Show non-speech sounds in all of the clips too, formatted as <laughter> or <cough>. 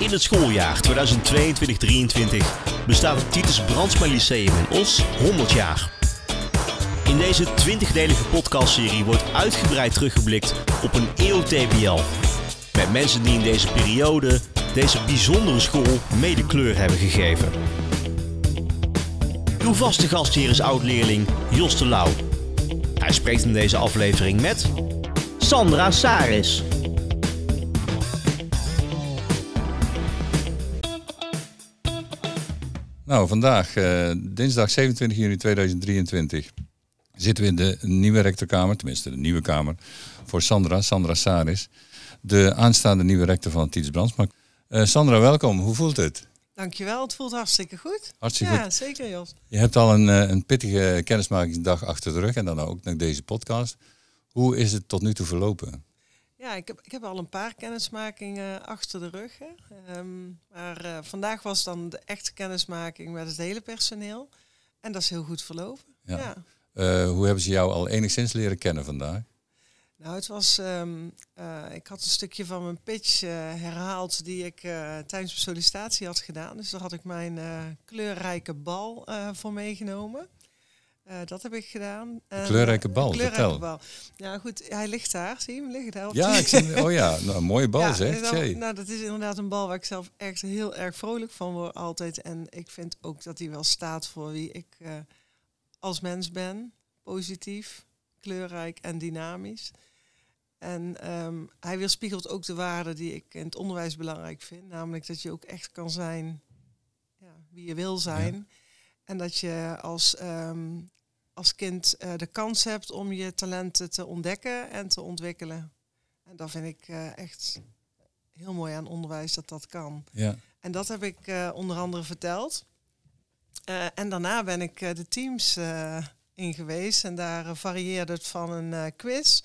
In het schooljaar 2022-2023 bestaat het Titus Brandsma Lyceum in Os 100 jaar. In deze 20-delige podcastserie wordt uitgebreid teruggeblikt op een eeuw. Met mensen die in deze periode deze bijzondere school mede kleur hebben gegeven. Uw vaste gastheer is oud-leerling Jos de Lauw. Hij spreekt in deze aflevering met Sandra Saris. Nou, vandaag, eh, dinsdag 27 juni 2023, zitten we in de nieuwe rectorkamer, tenminste de nieuwe kamer, voor Sandra, Sandra Saris, de aanstaande nieuwe rector van Tiets Brandsma. Eh, Sandra, welkom. Hoe voelt het? Dankjewel, het voelt hartstikke goed. Hartstikke ja, goed. zeker Jos. Je hebt al een, eh, een pittige kennismakingsdag achter de rug en dan ook nog deze podcast. Hoe is het tot nu toe verlopen? Ja, ik heb, ik heb al een paar kennismakingen achter de rug. Hè. Ehm, maar eh, vandaag was dan de echte kennismaking met het hele personeel. En dat is heel goed verlopen. Ja. Ja. Eh, hoe hebben ze jou al enigszins leren kennen vandaag? Nou, het was. ehm, eh, ik had een stukje van mijn pitch herhaald die ik tijdens mijn sollicitatie had gedaan. Dus daar had ik mijn kleurrijke bal voor meegenomen. Eh, dat heb ik gedaan. En, kleurrijke bal, een kleurrijke vertel. bal. Ja, goed, hij ligt daar. Zie je hem liggen daar? op Ja, ik zie, oh ja, nou, een mooie bal Ja, zeg. nou, dat is inderdaad een bal waar ik zelf echt heel erg vrolijk van word altijd. En ik vind ook dat hij wel staat voor wie ik eh, als mens ben. Positief, kleurrijk en dynamisch. En ehm, hij weerspiegelt ook de waarden die ik in het onderwijs belangrijk vind. Namelijk dat je ook echt kan zijn ja, wie je wil zijn. En dat je als, ehm, als kind eh, de kans hebt om je talenten te ontdekken en te ontwikkelen. En dat vind ik eh, echt heel mooi aan onderwijs dat dat kan. Ja. En dat heb ik eh, onder andere verteld. En daarna ben ik de teams in geweest. En daar varieerde het van een quiz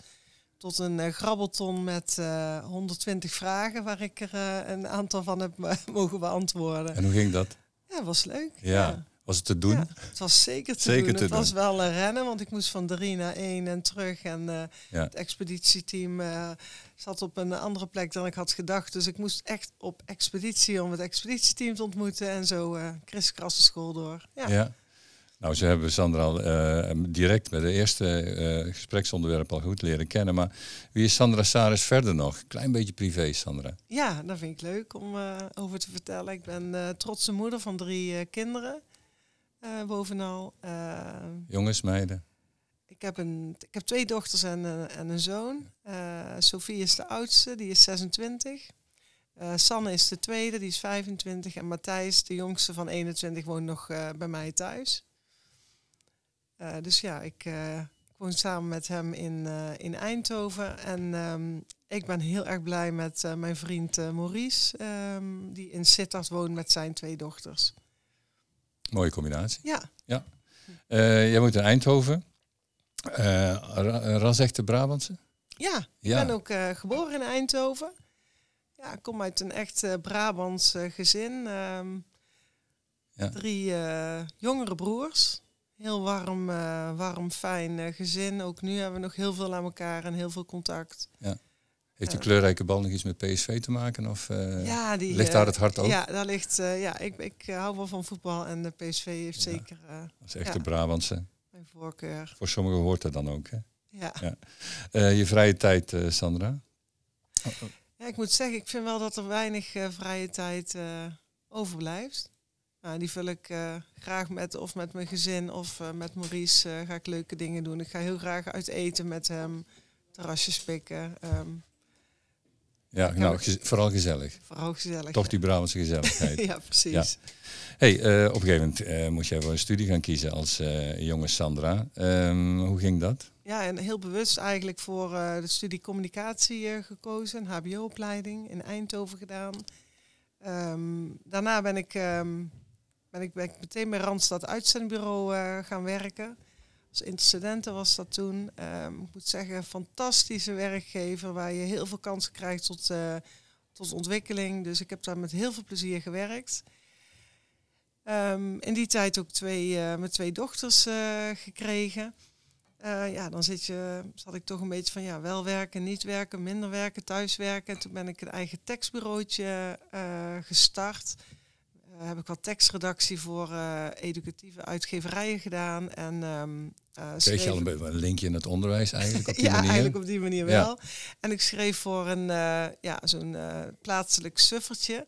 tot een grabbelton met eh 120 vragen, waar ik er een aantal van heb <laughs> mogen beantwoorden. En hoe ging dat? Ja, was leuk. Ja. Was het te doen? Ja, het was zeker te Zeker doen. te het was doen. wel een rennen, want ik moest van drie naar één en terug. En eh, Ja. het expeditieteam eh, zat op een andere plek dan ik had gedacht. Dus ik moest echt op expeditie om het expeditieteam te ontmoeten. En zo eh kriskras de school door. Ja. Ja. Nou, ze hebben Sandra al direct bij de eerste gespreksonderwerp al goed leren kennen. Maar wie is Sandra Saris verder nog? Klein beetje privé, Sandra. ja, dat vind ik leuk om over te vertellen. Ik ben trotse moeder van drie kinderen. Eh, bovenal. Eh, Jongens, meiden. Ik heb, een, ik heb twee dochters en, een- en een zoon. Eh Sophie is de oudste, die is 26. Eh, Sanne is de tweede, die is 25. En Matthijs, de jongste van 21, woont nog eh, bij mij thuis. Eh, dus ja, ik, eh, ik woon samen met hem in, eh, in Eindhoven. En ehm, ik ben heel erg blij met eh, mijn vriend eh, Maurice, ehm, die in Sittard woont met zijn twee dochters. Mooie combinatie. Ja, Eh, jij woont in Eindhoven. Eh ra- ras-echte Brabantse? Ja, ik Ja. ben ook geboren in Eindhoven. Ja, ik kom uit een echt eh, Brabants gezin. Ehm, Ja. Drie jongere broers. Heel warm, warm fijn gezin. Ook nu hebben we nog heel veel aan elkaar en heel veel contact. Heeft die Ja. kleurrijke bal nog iets met PSV te maken? Of, eh, ja, die, ligt eh, daar het hart ook? Ja, daar ligt. eh, ja, ik, ik eh, hou wel van voetbal en de PSV heeft Ja. zeker eh, Dat is echt de. Brabantse. mijn voorkeur. Voor sommigen hoort dat dan ook. Hè? Ja. Ja. Eh, je vrije tijd, eh, Sandra? Ja, ik moet zeggen, ik vind wel dat er weinig eh, vrije tijd eh, overblijft. Nou, die vul ik eh, graag met of met mijn gezin of eh, met Maurice eh, ga ik leuke dingen doen. Ik ga heel graag uit eten met hem, terrasjes pikken. ehm, Ja, nou, gez- vooral gezellig. vooral gezellig. Toch die Brabantse gezelligheid. <laughs> ja, precies. hey, eh, op een gegeven moment eh, moest jij voor een studie gaan kiezen als eh, jonge Sandra. Ehm, hoe ging dat? Ja, en heel bewust eigenlijk voor de studie communicatie gekozen, een HBO-opleiding in Eindhoven gedaan. Ehm, daarna ben ik, ehm, ben, ik, ben ik meteen bij Randstad Uitzendbureau gaan werken. Als interstudenten was dat toen. Ehm, ik moet zeggen, fantastische werkgever waar je heel veel kansen krijgt tot, eh, tot ontwikkeling. Dus ik heb daar met heel veel plezier gewerkt. Ehm, in die tijd ook twee, eh, mijn twee dochters eh, gekregen. Ja, dan zit je, zat ik toch een beetje van ja, wel werken, niet werken, minder werken, thuis werken. En toen ben ik een eigen tekstbureautje uh, gestart. Uh, heb ik wat tekstredactie voor educatieve uitgeverijen gedaan. En, um, Kreeg je al een, een, linkje in het onderwijs eigenlijk op <laughs> die ja, manier? eigenlijk op die manier wel. En ik schreef voor een ja, zo'n plaatselijk suffertje.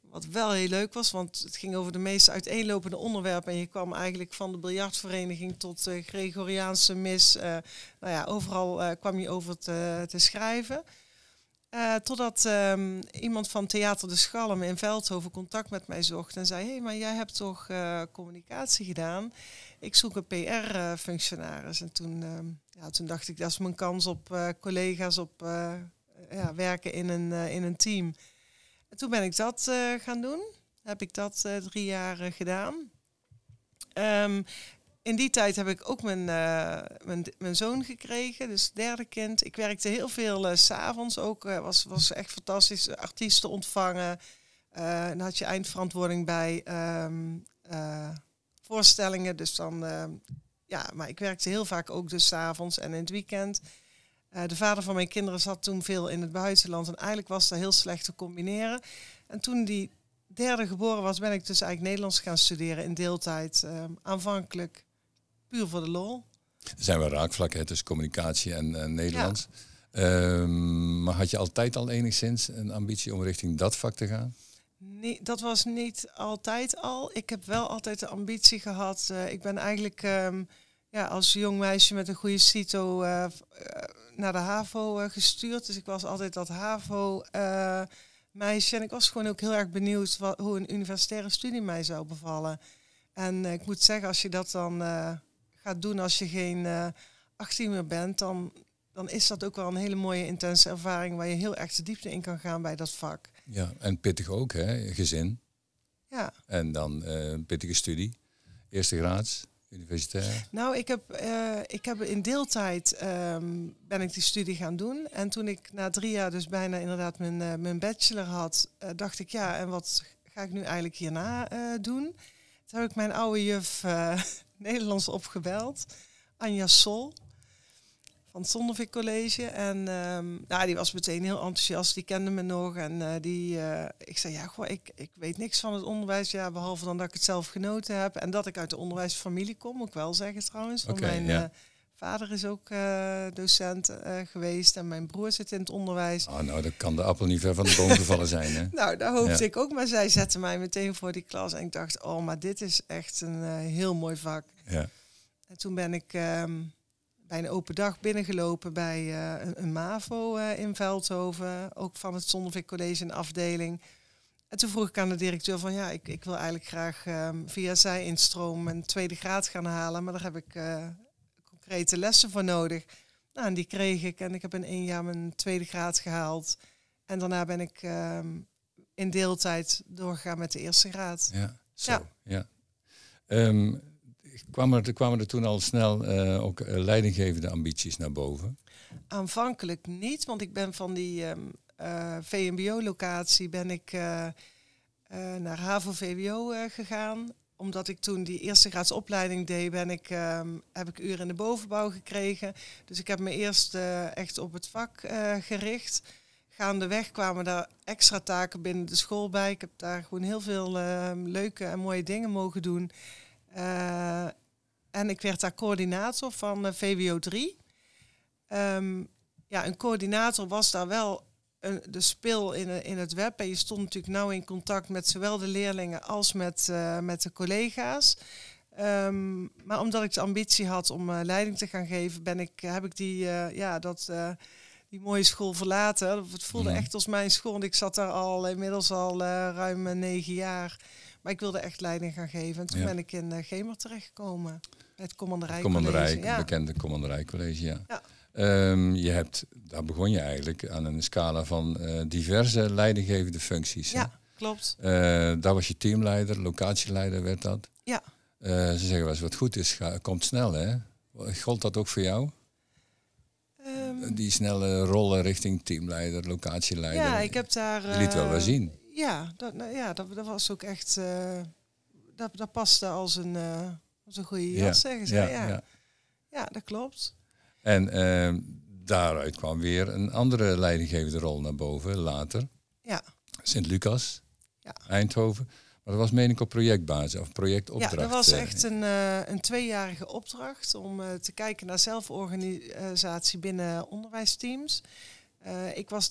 Wat wel heel leuk was, want het ging over de meest uiteenlopende onderwerpen. En je kwam eigenlijk van de biljartvereniging tot de Gregoriaanse mis. Nou ja, overal kwam je over te, te schrijven. Uh, totdat um, iemand van Theater de Schalm in Veldhoven contact met mij zocht en zei: Hé, hey, maar jij hebt toch communicatie gedaan? Ik zoek een PR-functionaris. en toen, um, ja, toen dacht ik: dat is mijn kans op collega's, op ja, werken in een, in een team. En toen ben ik dat gaan doen. Heb ik dat drie jaar gedaan. Um, in die tijd heb ik ook mijn, mijn, mijn, zoon gekregen, dus derde kind. Ik werkte heel veel s s'avonds ook. was, was echt fantastisch. Artiesten ontvangen. dan had je eindverantwoording bij um, voorstellingen. Dus dan, ja, maar ik werkte heel vaak ook dus s avonds en in het weekend. De vader van mijn kinderen zat toen veel in het buitenland en eigenlijk was dat heel slecht te combineren. En toen die derde geboren was, ben ik dus eigenlijk Nederlands gaan studeren in deeltijd. Uh, aanvankelijk puur voor de lol. Er zijn wel raakvlakken tussen communicatie en uh, Nederlands. Ja. Ehm, maar had je altijd al enigszins een ambitie om richting dat vak te gaan? Nee, dat was niet altijd al. Ik heb wel altijd de ambitie gehad. ik ben eigenlijk um, ja, als jong meisje met een goede CITO uh, naar de HAVO uh, gestuurd. Dus ik was altijd dat HAVO-meisje. en ik was gewoon ook heel erg benieuwd wat, hoe een universitaire studie mij zou bevallen. En ik moet zeggen, als je dat dan gaat doen als je geen 18 meer bent, dan, dan is dat ook wel een hele mooie intense ervaring waar je heel erg de diepte in kan gaan bij dat vak. Ja, en pittig ook, hè? Gezin. Ja. En dan een pittige studie. Eerste graads. Universitair? Nou, ik heb, uh, ik heb in deeltijd um, ben ik die studie gaan doen. En toen ik na drie jaar dus bijna inderdaad mijn, uh, mijn bachelor had, uh, dacht ik ja, en wat ga ik nu eigenlijk hierna doen? Toen heb ik mijn oude juf Nederlands opgebeld, Anja Sol van het Zonnevik College. En um, nou, die was meteen heel enthousiast. Die kende me nog. En uh, die, uh, ik zei, ja, goh, ik, ik weet niks van het onderwijs. Ja, behalve dan dat ik het zelf genoten heb. En dat ik uit de onderwijsfamilie kom, moet ik wel zeggen trouwens. Okay, mijn ja. uh, vader is ook docent geweest. En mijn broer zit in het onderwijs. Oh, nou, dan kan de appel niet ver van de boom gevallen zijn, hè? <laughs> nou, daar hoopte ja. ik ook. Maar zij zette mij meteen voor die klas. En ik dacht, oh, maar dit is echt een heel mooi vak. Ja. En toen ben ik... Um, bij een open dag binnengelopen bij een, een, MAVO in Veldhoven, ook van het Zonnevik College een afdeling. En toen vroeg ik aan de directeur van ja, ik, ik wil eigenlijk graag um, via zij instroom een tweede graad gaan halen, maar daar heb ik concrete lessen voor nodig. Nou, en die kreeg ik en ik heb in één jaar mijn tweede graad gehaald. En daarna ben ik um, in deeltijd doorgegaan met de eerste graad. Ja, zo, ja. ja. Um, kwamen er, kwamen er toen al snel uh, ook uh, leidinggevende ambities naar boven? Aanvankelijk niet, want ik ben van die um, uh, VMBO-locatie ben ik naar HAVO-VWO gegaan. Omdat ik toen die eerste graadsopleiding deed, ben ik, um, heb ik uren in de bovenbouw gekregen. Dus ik heb me eerst echt op het vak gericht. Gaandeweg kwamen daar extra taken binnen de school bij. Ik heb daar gewoon heel veel ehm, leuke en mooie dingen mogen doen. Uh, en ik werd daar coördinator van uh, VWO 3. Um, ja, een coördinator was daar wel een, de spil in, in het web. En je stond natuurlijk nauw in contact met zowel de leerlingen als met, uh, met de collega's. Um, maar omdat ik de ambitie had om uh, leiding te gaan geven, ben ik, heb ik die, ja, dat, die mooie school verlaten. Het voelde echt als mijn school. Want ik zat daar al inmiddels al ruim negen jaar. Maar ik wilde echt leiding gaan geven. En toen ja. ben ik in Gemer terechtgekomen. Het Commanderij Commanderij, ja. bekende Commanderij College, ja. Um, je hebt, daar begon je eigenlijk aan een scala van uh, diverse leidinggevende functies. Ja, klopt. Uh, daar was je teamleider, locatieleider werd dat. Ja. ze zeggen wel eens, wat goed is, ga, komt snel hè. Gold dat ook voor jou? Um, Die snelle rollen richting teamleider, locatieleider. Ja, ik heb daar... Je liet wel wel zien. Ja, dat, nou, ja dat, dat was ook echt. Dat, dat paste als een, als een goede jas, ja, zeggen ze. Ja. ja. Ja, dat klopt. En ehm, daaruit kwam weer een andere leidinggevende rol naar boven later. Ja. Sint-Lucas, Ja. Eindhoven. Maar dat was meen ik op projectbasis of projectopdracht. Ja, dat was eh. echt een, eh, een tweejarige opdracht om eh, te kijken naar zelforganisatie binnen onderwijsteams. Ik was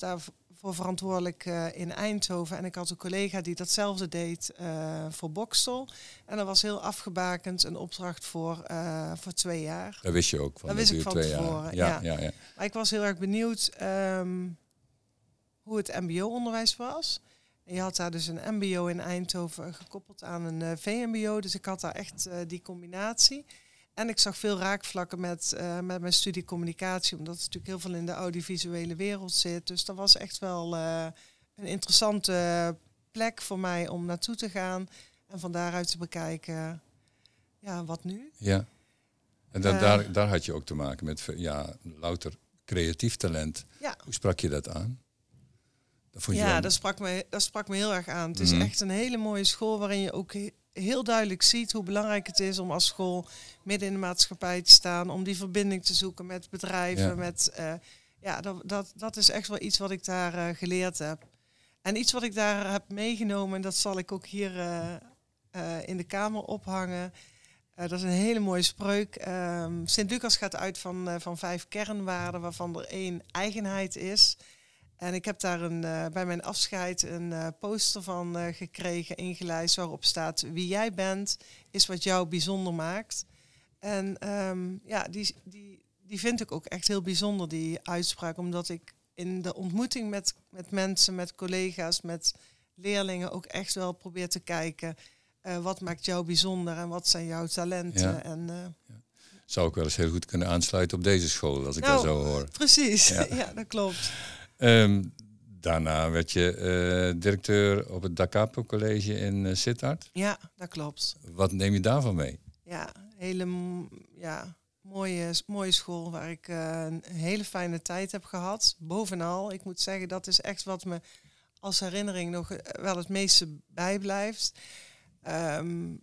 daarvoor verantwoordelijk eh, in Eindhoven en ik had een collega die datzelfde deed eh, voor Boksel. En dat was heel afgebakend een opdracht voor, eh, voor twee jaar. Dat wist je ook. Van Dat wist ik van tevoren. Ja, ja. ja. Ja, Maar ik was heel erg benieuwd ehm, hoe het mbo-onderwijs was. En je had daar dus een mbo in Eindhoven gekoppeld aan een VMBO. Dus ik had daar echt die combinatie. En ik zag veel raakvlakken met, eh, met mijn studie communicatie. Omdat het natuurlijk heel veel in de audiovisuele wereld zit. Dus dat was echt wel eh, een interessante plek voor mij om naartoe te gaan. En van daaruit te bekijken, ja, wat nu? Ja. En da- Eh. daar, daar had je ook te maken met ja, louter creatief talent. Ja. Hoe sprak je dat aan? Dat vond je Ja, dat sprak, me, dat sprak me heel erg aan. Het is Mhm. echt een hele mooie school waarin je ook heel duidelijk ziet hoe belangrijk het is om als school midden in de maatschappij te staan, om die verbinding te zoeken met bedrijven. Ja. Met, eh, ja, dat, dat, dat is echt wel iets wat ik daar eh, geleerd heb. En iets wat ik daar heb meegenomen, en dat zal ik ook hier eh, in de kamer ophangen. Dat is een hele mooie spreuk. Ehm Sint-Lucas gaat uit van, van vijf kernwaarden, waarvan er één eigenheid is. En ik heb daar een, eh, bij mijn afscheid een eh, poster van eh, gekregen, ingelijst, waarop staat: Wie jij bent, is wat jou bijzonder maakt. En ehm, ja, die, die, die vind ik ook echt heel bijzonder, die uitspraak, omdat ik in de ontmoeting met, met mensen, met collega's, met leerlingen ook echt wel probeer te kijken. wat maakt jou bijzonder en wat zijn jouw talenten? Ja. En, eh, Zou ik wel eens heel goed kunnen aansluiten op deze school, als ik Nou, dat zo hoor. precies, Ja. <laughs> ja. dat klopt. Ehm, daarna werd je eh, directeur op het Da Capo College in uh, Sittard. Ja, dat klopt. Wat neem je daarvan mee? Ja, hele ja, mooie, mooie school waar ik eh, een hele fijne tijd heb gehad. Bovenal, ik moet zeggen, dat is echt wat me als herinnering nog eh, wel het meeste bijblijft. Ehm,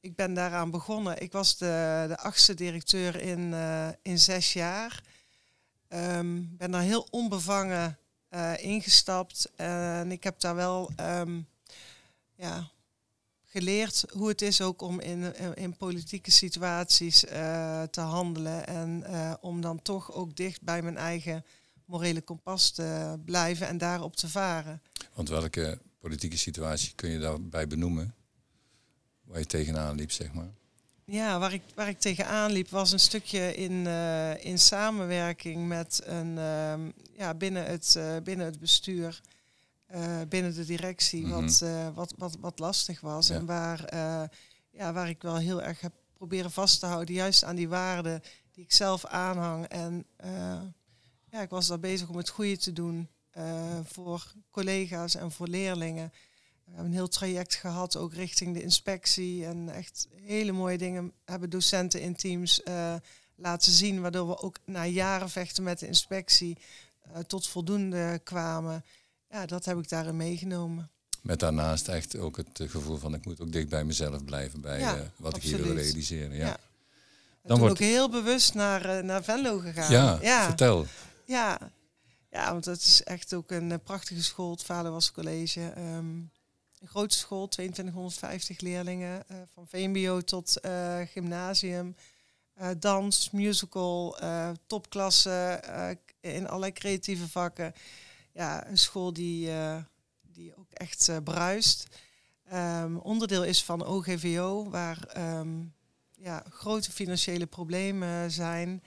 ik ben daaraan begonnen. Ik was de, de achtste directeur in, eh, in zes jaar. Ehm ben daar heel onbevangen eh, ingestapt. En ik heb daar wel ehm, ja, geleerd hoe het is ook om in, in, in politieke situaties eh, te handelen. En eh, om dan toch ook dicht bij mijn eigen morele kompas te blijven en daarop te varen. Want welke politieke situatie kun je daarbij benoemen? Waar je tegenaan liep, zeg maar. Ja, waar ik, waar ik tegenaan liep was een stukje in, eh, in samenwerking met een, ehm, ja, binnen, het, eh, binnen het bestuur, eh, binnen de directie, Mhm. wat, wat, wat, wat lastig was. Ja. En waar, ja, waar ik wel heel erg heb proberen vast te houden, juist aan die waarden die ik zelf aanhang. En ja, ik was daar bezig om het goede te doen voor collega's en voor leerlingen. We hebben een heel traject gehad, ook richting de inspectie. En echt hele mooie dingen hebben docenten in teams eh, laten zien. Waardoor we ook na jaren vechten met de inspectie eh, tot voldoende kwamen. Ja, dat heb ik daarin meegenomen. Met daarnaast echt ook het gevoel van ik moet ook dicht bij mezelf blijven bij Ja, eh, wat ik hier wil realiseren. Ja, Ja. Dan wordt- ook heel bewust naar, naar Venlo gegaan. ja, ja. vertel. Ja. ja, want het is echt ook een prachtige school. Het Vader was college. ehm, een grote school, 2250 leerlingen. eh, van VMBO tot eh, gymnasium. Eh, dans, musical, topklasse eh, in allerlei creatieve vakken. Ja, een school die, die ook echt bruist. Ehm, onderdeel is van OGVO, waar ehm, ja, grote financiële problemen zijn.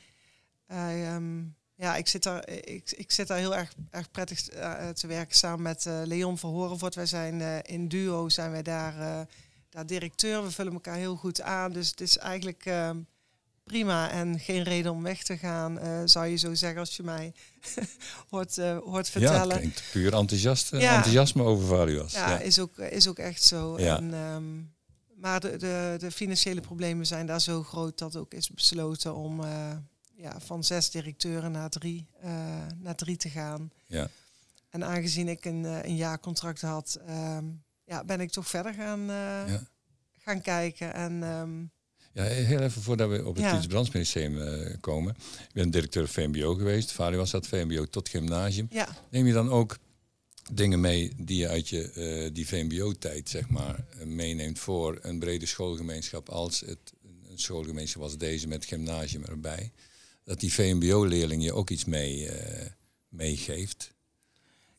Eh, ehm, ja, ik zit daar, ik, ik zit daar heel erg, erg prettig eh, te werken samen met eh, Leon Verhorenvoort. Wij zijn eh, in duo, zijn wij daar, eh, daar directeur. We vullen elkaar heel goed aan. Dus het is eigenlijk ehm, prima en geen reden om weg te gaan, eh, zou je zo zeggen als je mij <laughs> hoort, eh, hoort Ja, vertellen. klinkt puur enthousiast, eh, Ja. enthousiasme over Varias. Ja, Ja. Is, ook, is ook echt zo. Ja. En, ehm, maar de, de, de financiële problemen zijn daar zo groot dat ook is besloten om eh, ja, van zes directeuren naar drie, eh, naar drie te gaan. Ja. En aangezien ik een, eh, een jaarcontract had, ehm, ja, ben ik toch verder gaan, eh, Ja. gaan kijken. En ehm, Ja, heel even voordat we op het Ja. Komen. Ik ben directeur VMBO geweest. Vader was dat VMBO tot gymnasium. Ja, Neem je dan ook dingen mee die je uit je, die VMBO-tijd zeg maar, meeneemt voor een brede schoolgemeenschap als het, een schoolgemeenschap als deze met gymnasium erbij? Dat die VMBO-leerling je ook iets mee, eh, meegeeft?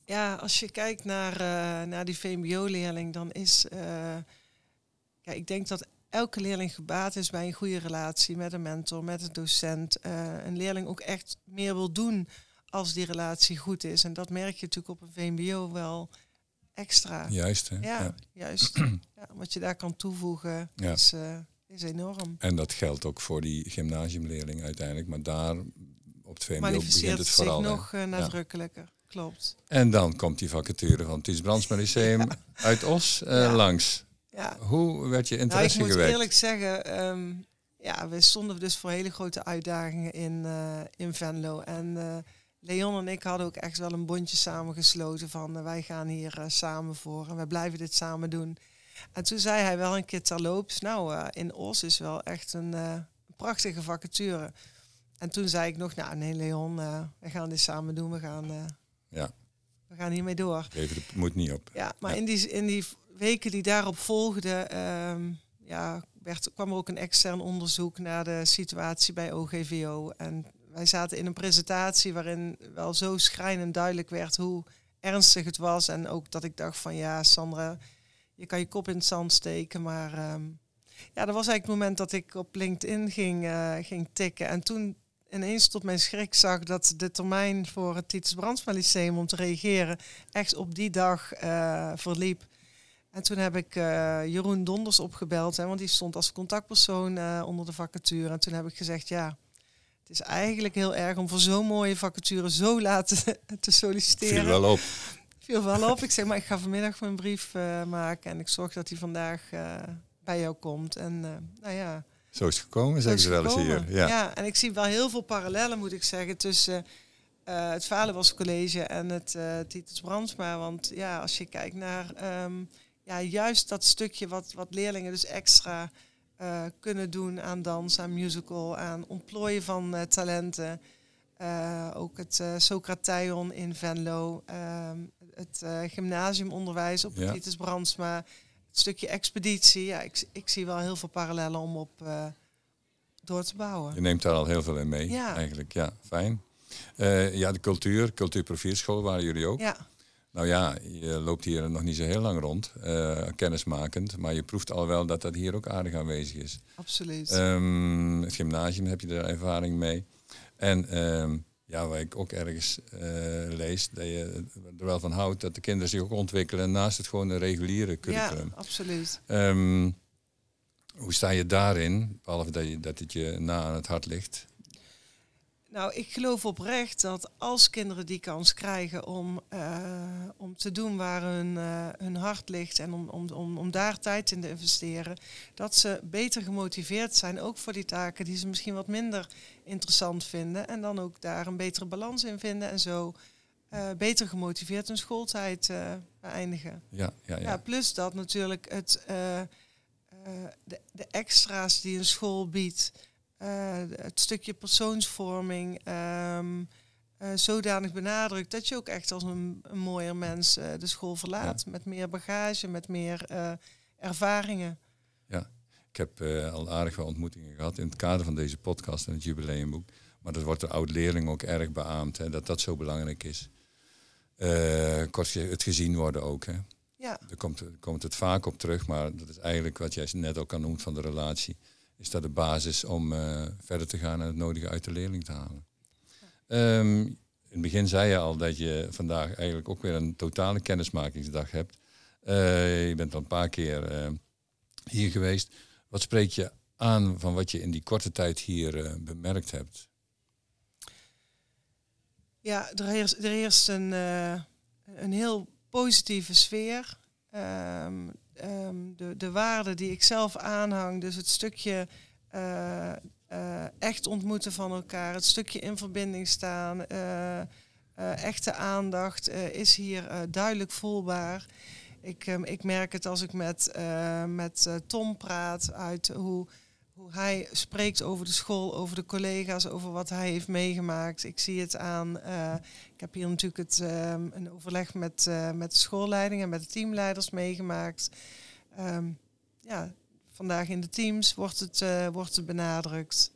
ja als je kijkt naar, eh, naar die VMBO-leerling, dan is... eh, ja, ik denk dat elke leerling gebaat is bij een goede relatie met een mentor, met een docent. Een leerling ook echt meer wil doen als die relatie goed is. En dat merk je natuurlijk op een VMBO wel extra. Juist, hè? Ja, juist. ja, wat je daar kan toevoegen Ja. is, is enorm. En dat geldt ook voor die gymnasiumleerling uiteindelijk. Maar daar op het VMBO begint het vooral. zich nog eh, nadrukkelijker. Klopt. En dan komt die vacature van het Ties Brandsma Lyceum <laughs> uit Os eh, Ja. langs. Ja. Hoe werd je Nou, ik interesse moet gewekt? eerlijk zeggen, ehm, ja, we stonden dus voor hele grote uitdagingen in, eh, in Venlo. En Leon en ik hadden ook echt wel een bondje samengesloten van wij gaan hier samen voor en wij blijven dit samen doen. En toen zei hij wel een keer terloops, nou eh, in Os is wel echt een eh, prachtige vacature. En toen zei ik nog, nou nee Leon, eh, we gaan dit samen doen, we gaan, Ja. we gaan hiermee door. Geef het moet niet op. Ja, maar Ja. In, die, in die weken die daarop volgden, ehm, ja, werd, kwam er ook een extern onderzoek naar de situatie bij OGVO. En wij zaten in een presentatie waarin wel zo schrijnend duidelijk werd hoe ernstig het was. En ook dat ik dacht van ja, Sandra, je kan je kop in het zand steken. Maar ehm, ja, dat was eigenlijk het moment dat ik op LinkedIn ging, eh, ging tikken. En toen ineens tot mijn schrik zag dat de termijn voor het Titus Brandsma Lyceum om te reageren echt op die dag eh, verliep. En toen heb ik eh, Jeroen Donders opgebeld, hè, want die stond als contactpersoon onder de vacature. En toen heb ik gezegd, ja, het is eigenlijk heel erg om voor zo'n mooie vacature zo laat te, <laughs> te solliciteren. Viel wel op. Viel wel op. Ik zeg, maar ik ga vanmiddag mijn brief eh, maken en ik zorg dat hij vandaag eh, bij jou komt. En eh, nou ja, Zo is het gekomen, zeggen ze wel eens hier. Ja. Ja. en ik zie wel heel veel parallellen, moet ik zeggen, tussen het Valenwas College en het Titus Brandsma. Want ja, als je kijkt naar ehm, ja, juist dat stukje wat, wat leerlingen dus extra kunnen doen aan dans, aan musical, aan ontplooien van talenten. Ook het Socrateon in Venlo, ehm, het eh, gymnasiumonderwijs op het Ja. Titus Brandsma, het stukje expeditie. Ja, ik, ik zie wel heel veel parallellen om op eh, door te bouwen. Je neemt daar al heel veel in mee, Ja. eigenlijk. Ja, fijn. Eh, ja, de cultuur, cultuurprofierschool waren jullie ook. Ja, Nou ja, je loopt hier nog niet zo heel lang rond, kennismakend. Maar je proeft al wel dat dat hier ook aardig aanwezig is. absoluut. Ehm, het gymnasium heb je daar ervaring mee. En ehm, ja, waar ik ook ergens lees, dat je er wel van houdt dat de kinderen zich ook ontwikkelen naast het gewoon een reguliere ja, curriculum. absoluut. Ehm, hoe sta je daarin, behalve dat, je, dat het je na aan het hart ligt? Nou, ik geloof oprecht dat als kinderen die kans krijgen om, eh, om te doen waar hun, eh, hun hart ligt en om, om, om, om daar tijd in te investeren, dat ze beter gemotiveerd zijn, ook voor die taken die ze misschien wat minder interessant vinden. En dan ook daar een betere balans in vinden en zo eh, beter gemotiveerd hun schooltijd eh, beëindigen. Ja, ja, Ja. ja. plus dat natuurlijk het, eh, de, de extra's die een school biedt, het stukje persoonsvorming, ehm, eh, zodanig benadrukt dat je ook echt als een, een mooier mens de school verlaat. Met meer bagage, met meer ervaringen. Ik heb al aardig wat ontmoetingen gehad in het kader van deze podcast en het jubileumboek. Maar dat wordt de oud-leerling ook erg beaamd, hè, dat dat zo belangrijk is. Eh, kort het gezien worden ook. Hè. Ja, Daar komt, komt het vaak op terug, maar dat is eigenlijk wat jij net ook al noemt van de relatie. Is dat de basis om eh, verder te gaan en het nodige uit de leerling te halen. Ehm, in het begin zei je al dat je vandaag eigenlijk ook weer een totale kennismakingsdag hebt. Eh, je bent al een paar keer hier geweest. Wat spreek je aan van wat je in die korte tijd hier bemerkt hebt? Ja er, heerst, er heerst een, eh, een heel positieve sfeer. Ehm, ehm, de, de waarden die ik zelf aanhang, dus het stukje eh, eh, echt ontmoeten van elkaar, het stukje in verbinding staan, echte aandacht is hier duidelijk voelbaar. Ik, ehm, ik merk het als ik met, met Tom praat uit hoe, hoe hij spreekt over de school, over de collega's, over wat hij heeft meegemaakt. Ik zie het aan. eh, ik heb hier natuurlijk het, ehm, een overleg met, eh, met de schoolleiding en met de teamleiders meegemaakt. Ehm, ja, vandaag in de teams wordt het, eh, wordt het benadrukt.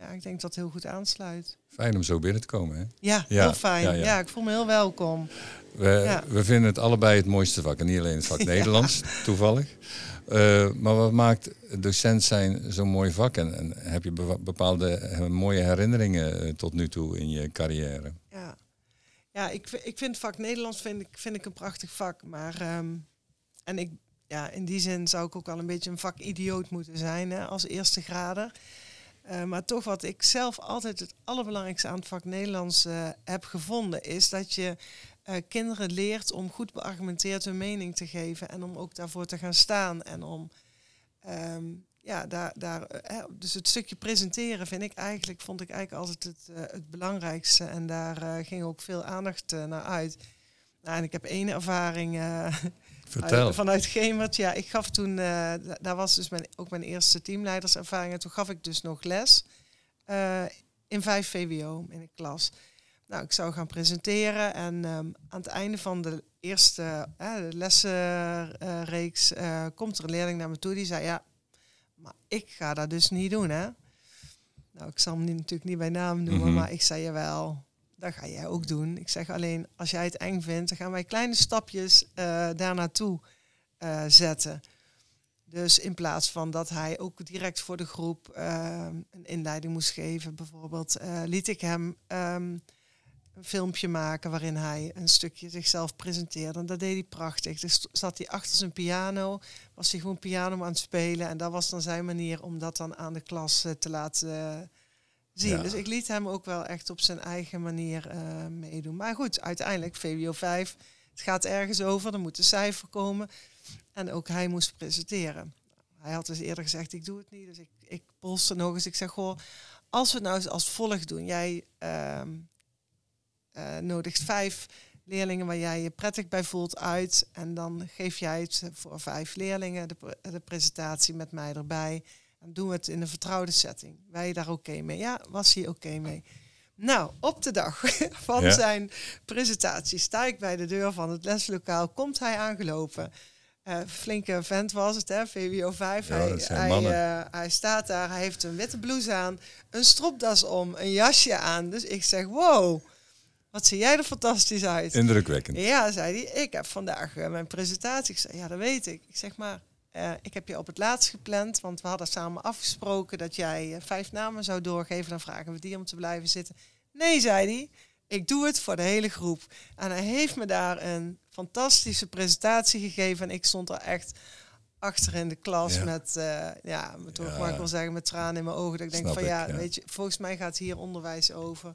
Ja, ik denk dat het heel goed aansluit. Fijn om zo binnen te komen. Hè? Ja, Ja, heel fijn. ja, Ja, ja. ik voel me heel welkom. We, we vinden het allebei het mooiste vak. En niet alleen het vak <laughs> Nederlands, toevallig. Eh, maar wat maakt docent zijn zo'n mooi vak? En, en heb je bepaalde eh, mooie herinneringen eh, tot nu toe in je carrière? Ja, ja ik, ik vind vak Nederlands vind ik, vind ik een prachtig vak. Maar ehm, en ik, ja, in die zin zou ik ook wel een beetje een vakidioot moeten zijn hè, als eerste grader. Eh, maar toch wat ik zelf altijd het allerbelangrijkste aan het vak Nederlands eh, heb gevonden, is dat je eh, kinderen leert om goed beargumenteerd hun mening te geven en om ook daarvoor te gaan staan en om ehm, ja, daar, daar, dus het stukje presenteren vind ik eigenlijk, vond ik eigenlijk altijd het, het belangrijkste. En daar ging ook veel aandacht naar uit. Nou, en ik heb één ervaring <laughs> Vertel. uit- vanuit Gemert. Ja, ik gaf toen, eh, da- daar was dus mijn, ook mijn eerste teamleiderservaring. En toen gaf ik dus nog les eh, in 5 VWO in een klas. Nou, ik zou gaan presenteren en ehm, aan het einde van de eerste eh, de lessenreeks eh, komt er een leerling naar me toe die zei, ja, maar ik ga dat dus niet doen, hè. Nou, ik zal hem natuurlijk niet bij naam noemen, Mhm. maar ik zei, jawel, dat ga jij ook doen. Ik zeg alleen, als jij het eng vindt, dan gaan wij kleine stapjes eh daar naartoe eh, zetten. Dus in plaats van dat hij ook direct voor de groep eh, een inleiding moest geven, bijvoorbeeld, liet ik hem ehm, een filmpje maken waarin hij een stukje zichzelf presenteerde. En dat deed hij prachtig. Dus zat hij achter zijn piano, was hij gewoon piano aan het spelen. En dat was dan zijn manier om dat dan aan de klas te laten zien. Ja. Dus ik liet hem ook wel echt op zijn eigen manier eh, meedoen. Maar goed, uiteindelijk VWO 5, het gaat ergens over, er moet een cijfer komen. En ook hij moest presenteren. Hij had dus eerder gezegd, ik doe het niet. Dus ik, ik polste nog eens. Ik zeg, goh, als we het nou eens als volgt doen. Jij ehm, eh, nodigt vijf leerlingen waar jij je prettig bij voelt uit. En dan geef jij het voor vijf leerlingen, de presentatie met mij erbij. Dan doen we het in een vertrouwde setting. Wij daar oké mee? Ja, was hij oké mee? Nou, op de dag <laughs> van Ja. zijn presentatie sta ik bij de deur van het leslokaal. Komt hij aangelopen. Eh, flinke vent was het, hè? VWO 5. Ja, hij, eh, hij staat daar, hij heeft een witte blouse aan, een stropdas om, een jasje aan. Dus ik zeg, wow, wat zie jij er fantastisch uit. Indrukwekkend. Ja, zei hij, ik heb vandaag eh, mijn presentatie. Ik zei, ja, dat weet ik. Ik zeg maar, eh, ik heb je op het laatst gepland, want we hadden samen afgesproken dat jij eh, vijf namen zou doorgeven. Dan vragen we die om te blijven zitten. Nee, zei hij, ik doe het voor de hele groep. En hij heeft me daar een fantastische presentatie gegeven. En ik stond er echt achter in de klas Ja. met, eh, ja, Ja. mag ik wel zeggen, met tranen in mijn ogen. Dat ik denk van ik, ja, ja. weet je, volgens mij gaat hier onderwijs over.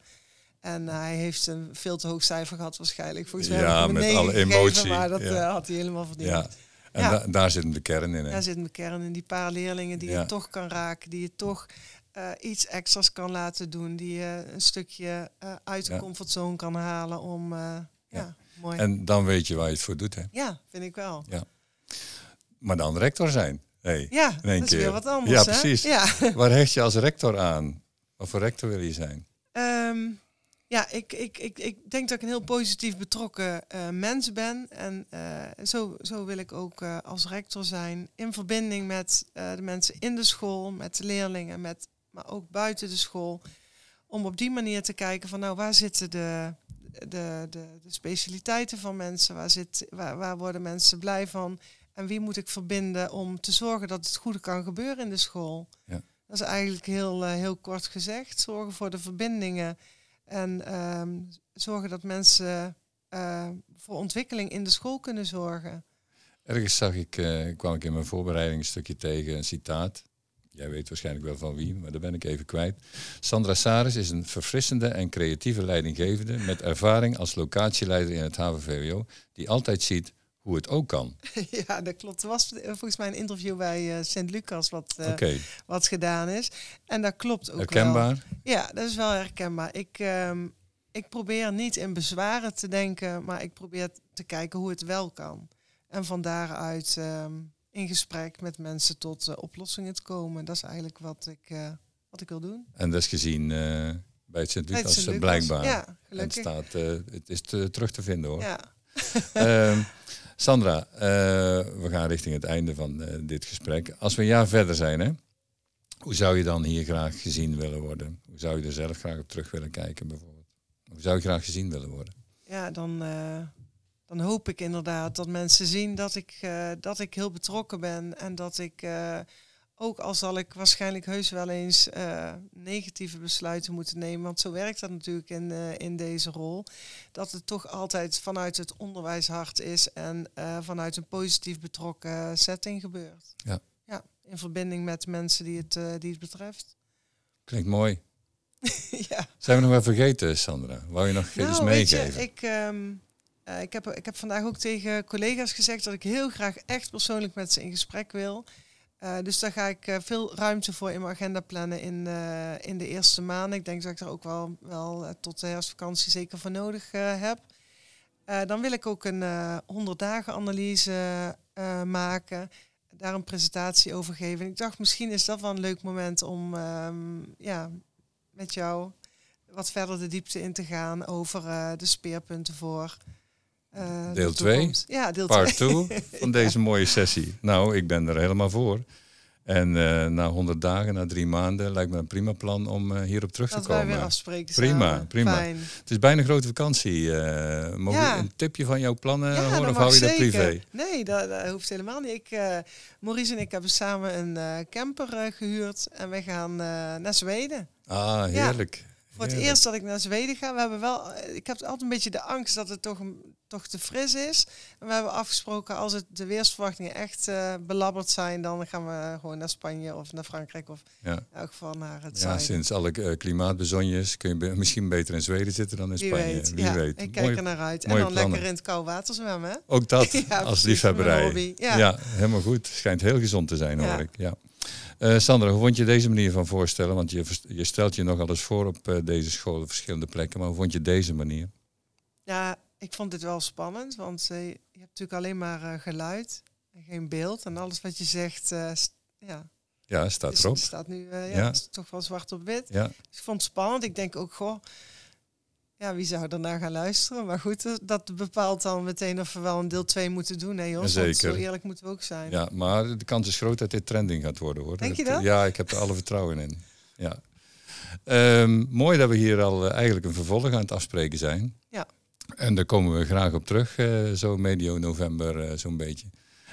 En hij heeft een veel te hoog cijfer gehad waarschijnlijk. Volgens mij Ja, met alle gegeven, emotie, Maar dat eh, had hij helemaal verdiend. Ja. En Ja. da- daar zit hem de kern in. Hè? Daar zit mijn kern in. Die paar leerlingen die Ja. je toch kan raken. Die je toch eh, iets extra's kan laten doen. Die je een stukje eh, uit de Ja. comfortzone kan halen om... eh, ja. mooi. En dan weet je waar je het voor doet. Hè? ja, vind ik wel. Maar dan rector zijn. Hey. Ja, In één dat is weer keer. wat anders. Ja, hè? precies. Ja. Waar hecht je als rector aan? Wat voor rector wil je zijn? Ehm, ja, ik, ik, ik, ik denk dat ik een heel positief betrokken eh, mens ben. En eh, zo, zo wil ik ook eh, als rector zijn. In verbinding met de mensen in de school, met de leerlingen, met, maar ook buiten de school. Om op die manier te kijken van nou, waar zitten de, de, de, de specialiteiten van mensen? Waar, zit, waar, waar worden mensen blij van? En wie moet ik verbinden om te zorgen dat het goede kan gebeuren in de school? Ja. Dat is eigenlijk heel, heel kort gezegd. Zorgen voor de verbindingen. En ehm, zorgen dat mensen eh, voor ontwikkeling in de school kunnen zorgen. Ergens zag ik, eh, kwam ik in mijn voorbereiding een stukje tegen een citaat. Jij weet waarschijnlijk wel van wie, maar daar ben ik even kwijt. Sandra Saris is een verfrissende en creatieve leidinggevende met ervaring als locatieleider in het HVVO, die altijd ziet hoe het ook kan. <laughs> ja, dat klopt. Er was eh, volgens mij een interview bij eh Sint-Lucas wat, Oké, wat gedaan is. En dat klopt ook wel. herkenbaar. Ja, dat is wel herkenbaar. Ik, ehm, ik probeer niet in bezwaren te denken, maar ik probeer te kijken hoe het wel kan. En van daaruit ehm, in gesprek met mensen tot uh, oplossingen te komen. Dat is eigenlijk wat ik, uh, wat ik wil doen. En dat is gezien uh, bij het Sint-Lucas blijkbaar. Ja, het staat, het is te, terug te vinden hoor. Ja. Ehm, <laughs> Sandra, we gaan richting het einde van dit gesprek. Als we een jaar verder zijn, hè, hoe zou je dan hier graag gezien willen worden? Hoe zou je er zelf graag op terug willen kijken bijvoorbeeld? Hoe zou je graag gezien willen worden? Ja, dan dan hoop ik inderdaad dat mensen zien dat ik, dat ik heel betrokken ben en dat ik, ook al zal ik waarschijnlijk heus wel eens uh, negatieve besluiten moeten nemen, want zo werkt dat natuurlijk in, in deze rol, dat het toch altijd vanuit het onderwijshart is en vanuit een positief betrokken setting gebeurt. Ja. ja in verbinding met mensen die het, die het betreft. Klinkt mooi. <laughs> ja. Zijn we nog wel vergeten, Sandra? Wou je nog nou, iets meegeven? Je, ik, um, uh, ik, heb, ik heb vandaag ook tegen collega's gezegd dat ik heel graag echt persoonlijk met ze in gesprek wil. Uh, dus daar ga ik uh, veel ruimte voor in mijn agenda plannen in, in de eerste maanden. Ik denk dat ik er ook wel, wel tot de herfstvakantie zeker voor nodig heb. dan wil ik ook een 100 dagen analyse maken, daar een presentatie over geven. En ik dacht misschien is dat wel een leuk moment om um, ja, met jou wat verder de diepte in te gaan over de speerpunten voor uh, deel 2, ja, deel part 2 <laughs> van deze mooie sessie. Nou, ik ben er helemaal voor. En uh, na 100 dagen, na drie maanden, lijkt me een prima plan om uh, hierop terug dat te komen. Dat weer afspreken Prima, samen. prima. Fijn. Het is bijna een grote vakantie. Uh, mogen ja. een tipje van jouw plannen ja, horen of hou je dat privé? Nee, dat, dat, hoeft helemaal niet. Ik, Maurice en ik hebben samen een camper gehuurd en we gaan naar Zweden. Ah, heerlijk. Voor het eerst dat ik naar Zweden ga. We hebben wel, ik heb altijd een beetje de angst dat het toch, toch te fris is. En we hebben afgesproken als het de weersverwachtingen echt uh, belabberd zijn, dan gaan we gewoon naar Spanje of naar Frankrijk of ja. in elk geval naar het ja, zuiden. Sinds alle uh, klimaatbezonjes kun je misschien beter in Zweden zitten dan in Wie Spanje. Weet. Wie ja, weet. Ik kijk er naar uit. En dan plannen. lekker in het koude water zwemmen. Hè? Ook dat, <laughs> Ja, als liefhebberij. Ja. Helemaal goed. Schijnt heel gezond te zijn, hoor ik. Ja. Eh, Sandra, hoe vond je deze manier van voorstellen? Want je, je stelt je nogal eens voor op eh, deze school op verschillende plekken. Maar hoe vond je deze manier? Ja, ik vond dit wel spannend, want eh, je hebt natuurlijk alleen maar geluid en geen beeld. En alles wat je zegt, ja, Ja, staat erop. staat nu ja, Ja. is toch wel zwart op wit. Ja, Dus ik vond het spannend. Ik denk ook, goh, ja, wie zou er naar gaan luisteren? Maar goed, eh, dat bepaalt dan meteen of we wel een deel 2 moeten doen. Nee, Jos, want Zeker. zo eerlijk moeten we ook zijn. ja, maar de kans is groot dat dit trending gaat worden, hoor. Denk je dat? Ja, ik heb er alle vertrouwen in. Ja. Ehm, mooi dat we hier al eh, eigenlijk een vervolg aan het afspreken zijn. Ja. En daar komen we graag op terug, eh, zo medio november eh, zo'n beetje.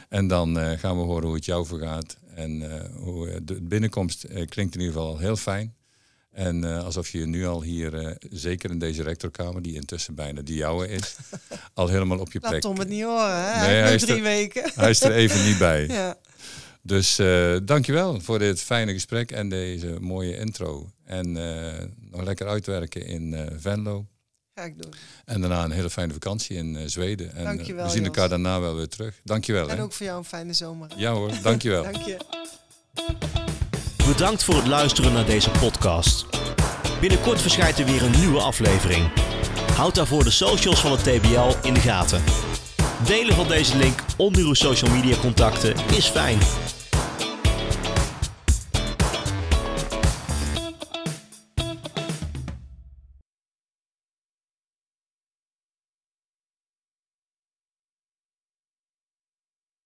En dan eh, gaan we horen hoe het jou vergaat. En eh, hoe, eh, de binnenkomst eh, klinkt in ieder geval heel fijn. En eh, alsof je nu al hier, eh, zeker in deze rectorkamer, die intussen bijna die jouwe is, <laughs> al helemaal op je Laat plek. Tom het niet horen, hè? Nee, Hij is drie er- weken. Hij is er even niet bij. <laughs> Ja. Dus eh dankjewel voor dit fijne gesprek en deze mooie intro. En nog lekker uitwerken in Venlo. Ga ik doen. En daarna een hele fijne vakantie in Zweden. En Dankjewel, we zien Jos. elkaar daarna wel weer terug. Dankjewel. En Hè? ook voor jou een fijne zomer. Ja hoor, dankjewel. <laughs> Dank je. Bedankt voor het luisteren naar deze podcast. Binnenkort verschijnt er weer een nieuwe aflevering. Houd daarvoor de socials van het TBL in de gaten. Delen van deze link onder uw social media contacten is fijn.